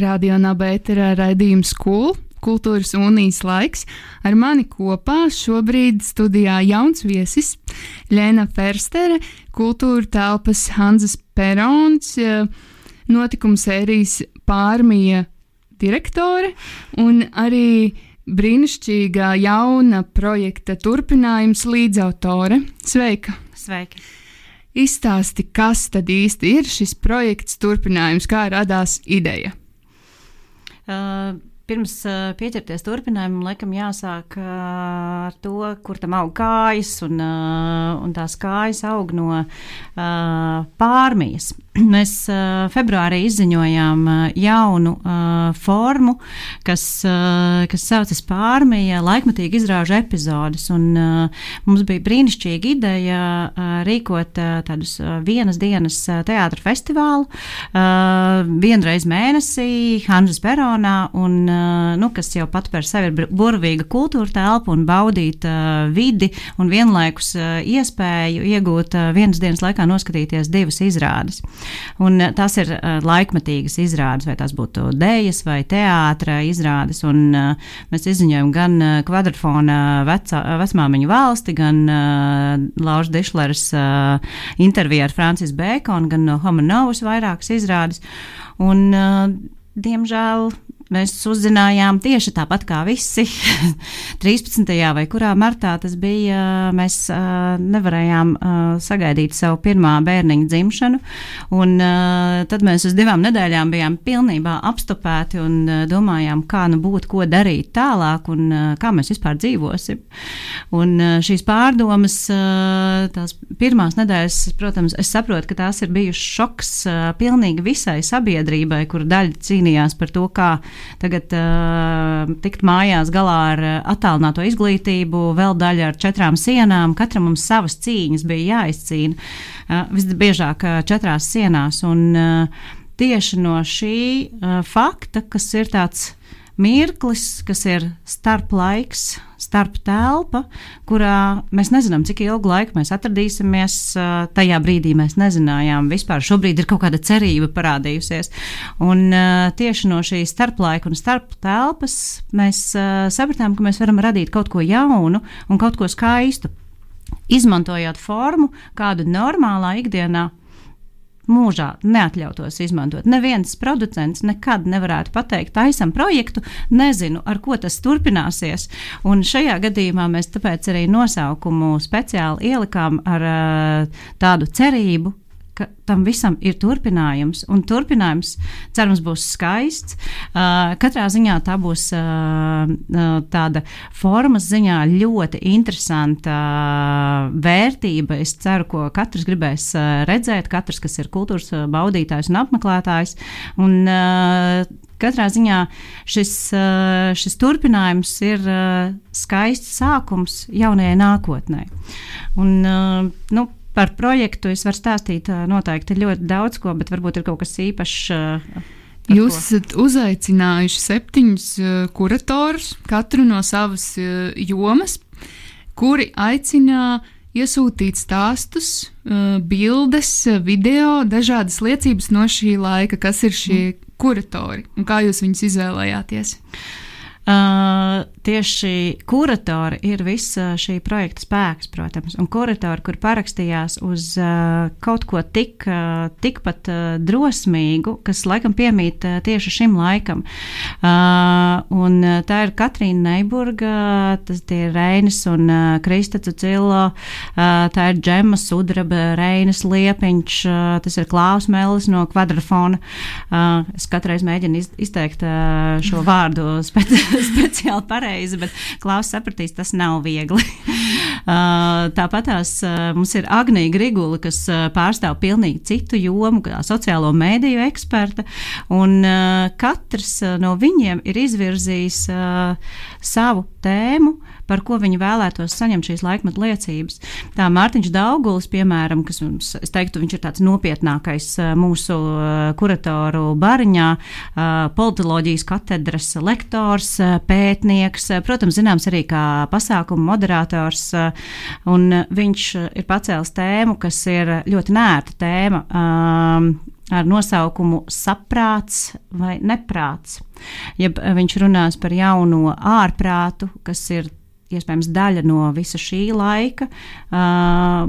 Radio Nabēterā raidījums Kul, kultūras unijas laiks. Ar mani kopā šobrīd studijā jauns viesis Lēna Ferstere, kultūra telpas Hanzas Perons, notikuma sērijas pārmija direktore un arī brīnišķīgā jauna projekta turpinājums līdzautore. Sveika! Sveiki! Izstāsti, kas tad īsti ir šis projekts turpinājums, kā radās ideja? Uh, pirms uh, pieķerties turpinājumam, laikam jāsāk uh, ar to, kur tam aug kājas, un, uh, un tās kājas aug no uh, pārmijas. Mēs uh, februārī izziņojām uh, jaunu uh, formu, kas, uh, kas saucas pārmija laikmatīgi izrāžu epizodes, un uh, mums bija brīnišķīga ideja uh, rīkot uh, tādus uh, vienas dienas uh, teātra festivālu uh, vienreiz mēnesī Hanžas Peronā, un, nu, kas jau pat par sevi ir burvīga kultūra telpa un baudīt vidi un vienlaikus iespēju iegūt vienas dienas laikā noskatīties divas izrādes. Un tas ir laikmetīgas izrādes, vai tās būtu dēļas vai teātras izrādes. Un, mēs izziņojam gan kvadrfona vecā, vecmāmiņu valsti, gan Lauža Dišlers interviju ar Francis Bēkonu, gan no Homanovas vairākas izrādes. Un, diemžēl Mēs uzzinājām tieši tāpat kā visi 13. vai kurā martā tas bija. Mēs nevarējām sagaidīt savu pirmā bērniņa dzimšanu, un tad mēs uz divām nedēļām bijām pilnībā apstopēti un domājām, kā nu būt, ko darīt tālāk un kā mēs vispār dzīvosim. Un šīs pārdomas, tās pirmās nedēļas, protams, es saprotu, ka tās ir bijušas šoks pilnīgi visai sabiedrībai, kur daļa cīnījās par to, kā tagad uh, tikt mājās galā ar attālināto izglītību, vēl daļa ar četrām sienām. Katram mums savas cīņas bija jāizcīna. Uh, visbiežāk uh, četrās sienās. Un, uh, tieši no šī uh, fakta, kas ir tāds mirklis, kas ir starp laiks, starp telpa, kurā mēs nezinām, cik ilgu laiku mēs atradīsimies. Tajā brīdī mēs nezinājām, vispār šobrīd ir kaut kāda cerība parādījusies. Un tieši no šīs starplaika un starp telpas mēs sapratām, ka mēs varam radīt kaut ko jaunu un kaut ko skaistu. Izmantojot formu, kādu normālā ikdienā mūžā neatļautos izmantot. Neviens producents nekad nevarētu pateikt, taisam projektu, nezinu, ar ko tas turpināsies. Un šajā gadījumā mēs tāpēc arī nosaukumu speciāli ielikām ar uh, tādu cerību, ka tam visam ir turpinājums, un turpinājums, cerams, būs skaists. Uh, katrā ziņā tā būs uh, tāda formas ziņā ļoti interesanta uh, vērtība. Es ceru, ko katrs gribēs redzēt, katrs, kas ir kultūras baudītājs un apmeklētājs. Un, katrā ziņā šis, šis turpinājums ir skaists sākums jaunajai nākotnē. Un, nu, Par projektu es varu stāstīt noteikti ļoti daudz ko, bet varbūt ir kaut kas īpašs. Jūs esat uzaicinājuši septiņus kuratorus, katru no savas jomas, kuri aicina iesūtīt stāstus, bildes, video, dažādas liecības no šī laika, kas ir šie kuratori un kā jūs viņus izvēlējāties. Uh, tieši kuratori ir visa šī projekta spēks, protams, un kuratori, kur parakstījās uz uh, kaut ko tik, uh, tikpat uh, drosmīgu, kas laikam piemīt uh, tieši šim laikam. Uh, un uh, tā ir Katrīna Neiburga, tas ir Reinis un uh, Krista Cicilo, uh, tā ir Džema Sudraba, Reinis Liepiņš, uh, tas ir Klaus Melis no Kvadrafona. Uh, es katreiz mēģinu iz, izteikt uh, šo vārdu spēc speciāli pareizi, bet Klaus sapratīs, tas nav viegli. uh, Tāpat tās uh, mums ir Agnija Grigula, kas uh, pārstāv pilnīgi citu jomu, kā sociālo mēdīju eksperta, un katrs no viņiem ir izvirzījis savu tēmu, par ko viņi vēlētos saņemt šīs laikmetu liecības. Tā Mārtiņš Daugulis, piemēram, kas mums, es teiktu, viņš ir tāds nopietnākais mūsu kuratoru bariņā, politoloģijas katedras lektors, pētnieks, protams, zināms arī kā pasākumu moderators, un viņš ir pacēlis tēmu, kas ir ļoti nērta tēma ar nosaukumu Saprāts vai Neprāts. Jeb viņš runās par jauno ārprātu, kas ir iespējams daļa no visa šī laika,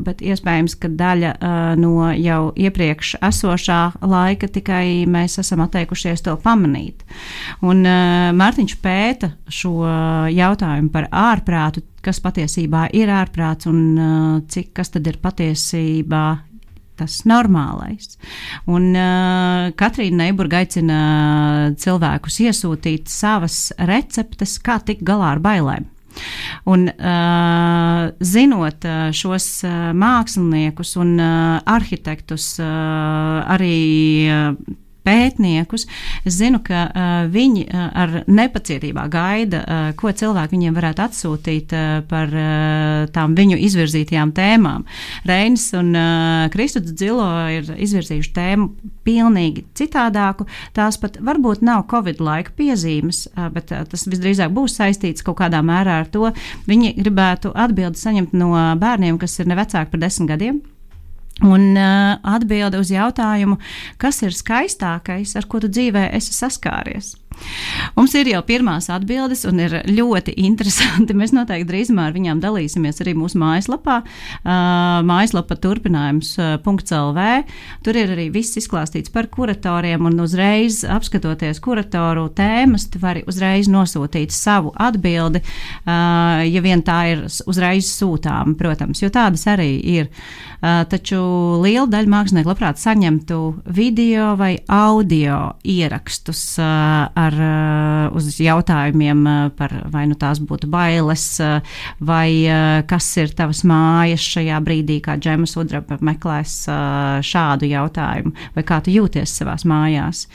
bet iespējams, ka daļa no jau iepriekš esošā laika tikai mēs esam atteikušies to pamanīt. Un Mārtiņš pēta šo jautājumu par ārprātu, kas patiesībā ir ārprāts un cik kas tad ir patiesībā tas normālais. Un uh, Katrīna Neiburga aicina cilvēkus iesūtīt savas receptes, kā tikt galā ar bailēm. Un, uh, zinot uh, šos uh, māksliniekus un uh, arhitektus, uh, arī uh, pētniekus. Es zinu, ka uh, viņi uh, ar nepacietībā gaida, uh, ko cilvēki viņiem varētu atsūtīt uh, par uh, tām viņu izvirzītajām tēmām. Reinis un uh, Kristuds Dzilo ir izvirzījuši tēmu pilnīgi citādāku. Tās pat varbūt nav Covid laika piezīmes, uh, bet uh, tas visdrīzāk būs saistīts kaut kādā mērā ar to. Viņi gribētu atbildi saņemt no bērniem, kas ir ne vecāki par desmit gadiem. Un uh, atbilde uz jautājumu, kas ir skaistākais, ar ko tu dzīvē esi saskāries. Mums ir jau pirmās atbildes, un ir ļoti interesanti. Mēs noteikti drīzumā ar viņām dalīsimies arī mūsu mājaslapā. Mājaslapa turpinājums .lv. Tur ir arī viss izklāstīts par kuratoriem, un uzreiz apskatoties kuratoru tēmas, tu vari uzreiz nosūtīt savu atbildi, ja vien tā ir uzreiz sūtām, protams, jo tādas arī ir. Taču liela daļa mākslinieku labprāt saņemtu video vai audio ierakstus ar, uh, uz jautājumiem uh, par vai nu tās būtu bailes, uh, vai kas ir tavas mājas šajā brīdī, kā Džemas Udraba meklēs šādu jautājumu, vai kā tu jūties savās mājās.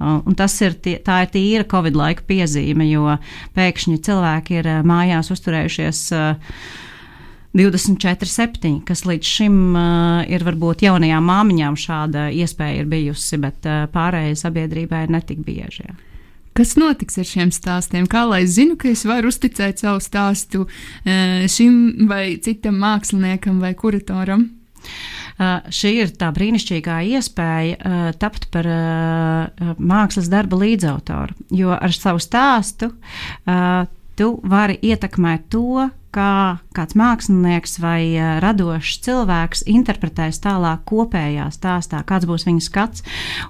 Un tas ir, tie, tā ir tīra Covid laika piezīme, jo pēkšņi cilvēki ir mājās uzturējušies 24, 7, kas līdz šim uh, ir varbūt jaunajām māmiņām šāda iespēja ir bijusi, bet uh, pārējai sabiedrībai netik bieži. Jā. Kas notiks ar šiem stāstiem? Kā lai es zinu, ka es varu uzticēt savu stāstu uh, šim vai citam māksliniekam vai kuratoram? Uh, šī ir tā brīnišķīgā iespēja uh, tapt par uh, mākslas darba līdzautoru, jo ar savu stāstu tu vari ietekmēt to, kā kāds mākslinieks vai uh, radošs cilvēks interpretēs tālāk kopējā stāstā, kāds būs viņa skats.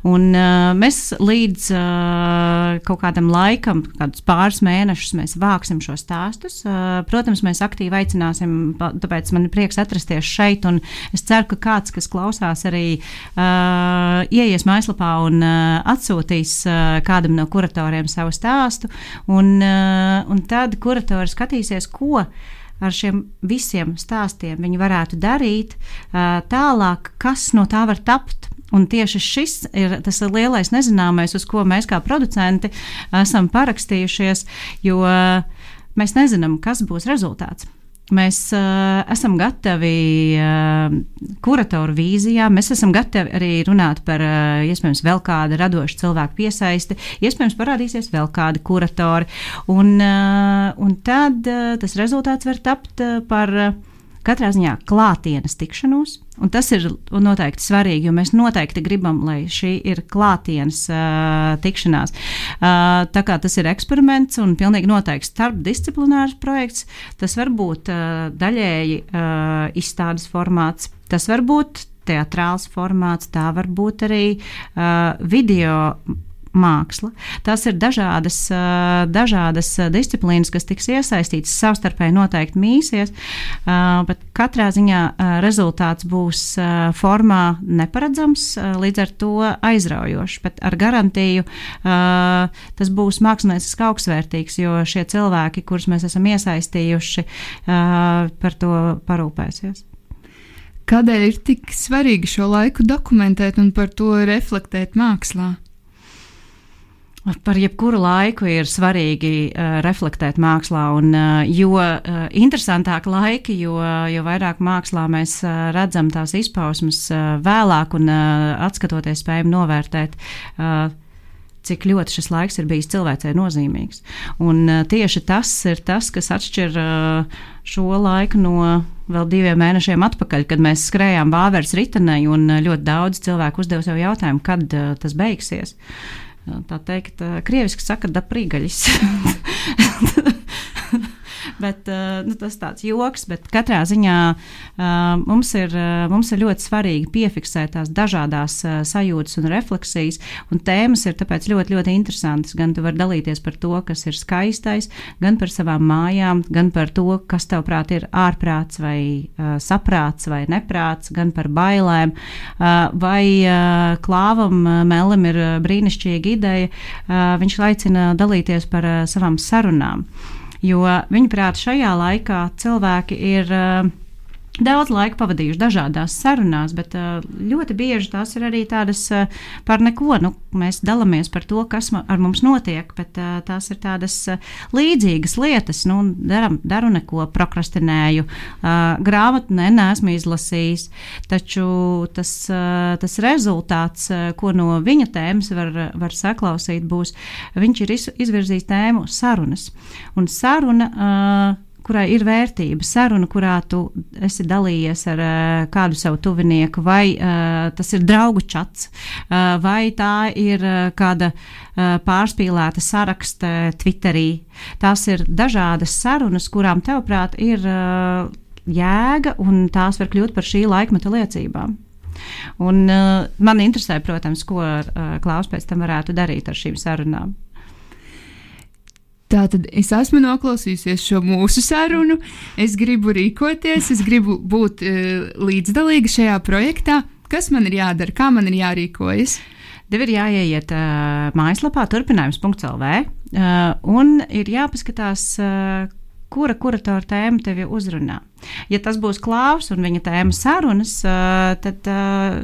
Un, uh, mēs līdz uh, kaut kādam laikam, kādus pāris mēnešus, mēs vāksim šo stāstus. Uh, protams, mēs aktīvi aicināsim, tāpēc man ir prieks atrasties šeit, un es ceru, ka kāds, kas klausās, arī uh, ieies mājaslapā un uh, atsūtīs uh, kādam no kuratoriem savu stāstu, un, uh, un tad kuratori skatīsies, ko ar šiem visiem stāstiem viņi varētu darīt tālāk, kas no tā var tapt. Un tieši šis ir tas lielais nezināmais, uz ko mēs kā producenti esam parakstījušies, jo mēs nezinām, kas būs rezultāts. Mēs uh, esam gatavi uh, kuratoru vīzijām, mēs esam gatavi arī runāt par uh, iespējams vēl kādu radošu cilvēku piesaisti, iespējams parādīsies vēl kādi kuratori. Un, uh, un tad uh, tas rezultāts var tapt uh, par. Uh, katrā ziņā klātienes tikšanos. Un tas ir noteikti svarīgi, jo mēs noteikti gribam, lai šī ir klātienes uh, tikšanās. Uh, tā kā tas ir eksperiments un pilnīgi noteikti starpdisciplinārs projekts, tas var būt uh, daļēji uh, izstādes formāts, tas var būt teātrāls formāts, tā var būt arī uh, video māksla. Tās ir dažādas, dažādas disciplīnas, kas tiks iesaistītas, savstarpēji noteikti mīsies, bet katrā ziņā rezultāts būs formā neparedzams, līdz ar to aizraujošs, bet ar garantiju tas būs mākslinieciski augstsvērtīgs, jo šie cilvēki, kurus mēs esam iesaistījuši, par to parūpēsies. Kādēļ ir tik svarīgi šo laiku dokumentēt un par to reflektēt mākslā? Par jebkuru laiku ir svarīgi uh, reflektēt mākslā, un uh, jo uh, interesantāk laiki, jo, jo vairāk mākslā mēs uh, redzam tās izpausmes uh, vēlāk un uh, atskatoties spējam novērtēt. Uh, cik ļoti šis laiks ir bijis cilvēcei nozīmīgs. Un uh, tieši tas ir tas, kas atšķir uh, šo laiku no vēl diviem mēnešiem atpakaļ, kad mēs skrējām Bāvērs ritenei, un ļoti daudz cilvēku uzdeva sev jautājumu, kad uh, tas beigsies. Tā teikt, krieviski saka, da prīgaļis. bet, uh, nu, tas tāds joks, bet katrā ziņā uh, mums, ir, uh, mums ir ļoti svarīgi piefiksēt tās dažādas sajūtas un refleksijas, un tēmas ir tāpēc ļoti, ļoti interesantas. Gan tu vari dalīties par to, kas ir skaistais, gan par savām mājām, gan par to, kas tavprāt ir ārprāts vai saprāts vai neprāts, gan par bailēm, vai klāvam Melim ir brīnišķīga ideja. Viņš aicina dalīties par savām sarunām. Jo viņuprāt, šajā laikā cilvēki ir. Daudz laika pavadījuši dažādās sarunās, bet ļoti bieži tās ir arī tādas par neko. Nu, mēs dalāmies par to, kas ar mums notiek, bet tās ir tādas līdzīgas lietas. Nu, daram, daru neko, prokrastinēju, grāmatu ne, neesmu izlasījis. Taču tas, tas rezultāts, ko no viņa tēmas var, var saklausīt, būs, viņš ir izvirzījis tēmu sarunas. Un saruna kurai ir vērtība, saruna, kurā tu esi dalījies ar uh, kādu savu tuvinieku, vai uh, tas ir draugu čats, uh, vai tā ir uh, kāda uh, pārspīlēta saraksta Twitterī. Tās ir dažādas sarunas, kurām, tevprāt, ir uh, jēga, un tās var kļūt par šī laikmeta liecībām. Un, uh, man interesē, protams, ko uh, Klaus pēc tam varētu darīt ar šīm sarunām. Tātad es esmu noklausījusies šo mūsu sarunu, es gribu rīkoties, es gribu būt uh, līdzdalīga šajā projektā. Kas man ir jādara, kā man ir jārīkojas? Tev ir jāieiet uh, mājaslapā, turpinājums.lv, uh, un ir jāpaskatās, uh, kura kuratora tēma tevi uzrunā. Ja tas būs klāvs un viņa tēma sarunas, tad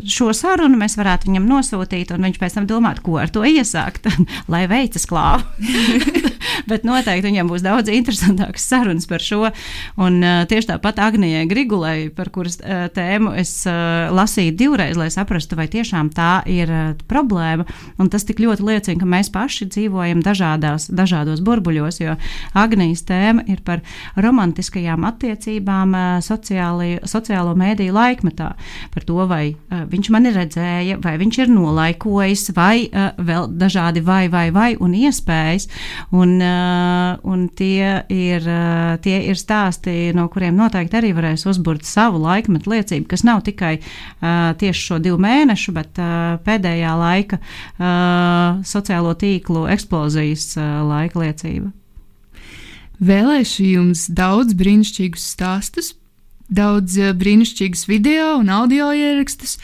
šo sarunu mēs varētu viņam nosūtīt, un viņš pēc tam domāt, ko ar to iesākt, lai veicas klāvu. Bet noteikti viņam būs daudz interesantākas sarunas par šo. Un tieši tāpat Agnijai Grigulai, par kuras tēmu es lasīju divreiz, lai saprastu, vai tiešām tā ir problēma. Un tas tik ļoti liecina, ka mēs paši dzīvojam dažādās, dažādos burbuļos, jo Agnijas tēma ir par romantiskajām attiecībām tiešām sociāli, sociālo mēdīju laikmetā. Par to, vai viņš mani redzēja, vai viņš ir nolaikojis, vai vēl dažādi vai, vai, vai un iespējas. Un, un tie, ir, tie ir stāsti, no kuriem noteikti arī varēs uzburt savu laikmetu liecību, kas nav tikai tieši šo divu mēnešu, bet pēdējā laika sociālo tīklu eksplozijas laika liecība. Vēlēšu jums daudz brīnišķīgus stāstus, daudz eh, brīnišķīgus video un audio ierakstus.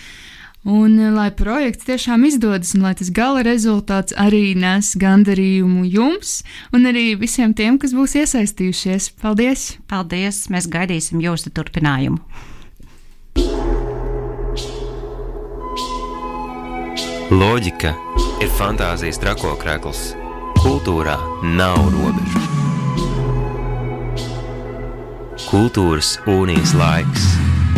Un, eh, lai projekts tiešām izdodas, un lai tas gala rezultāts arī nes gandarījumu jums un arī visiem tiem, kas būs iesaistījušies. Paldies! Paldies! Mēs gaidīsim jūsu turpinājumu! Loģika ir fantāzijas trakokrekls. Kultūrā nav robežu. Kultūras un-īs laiks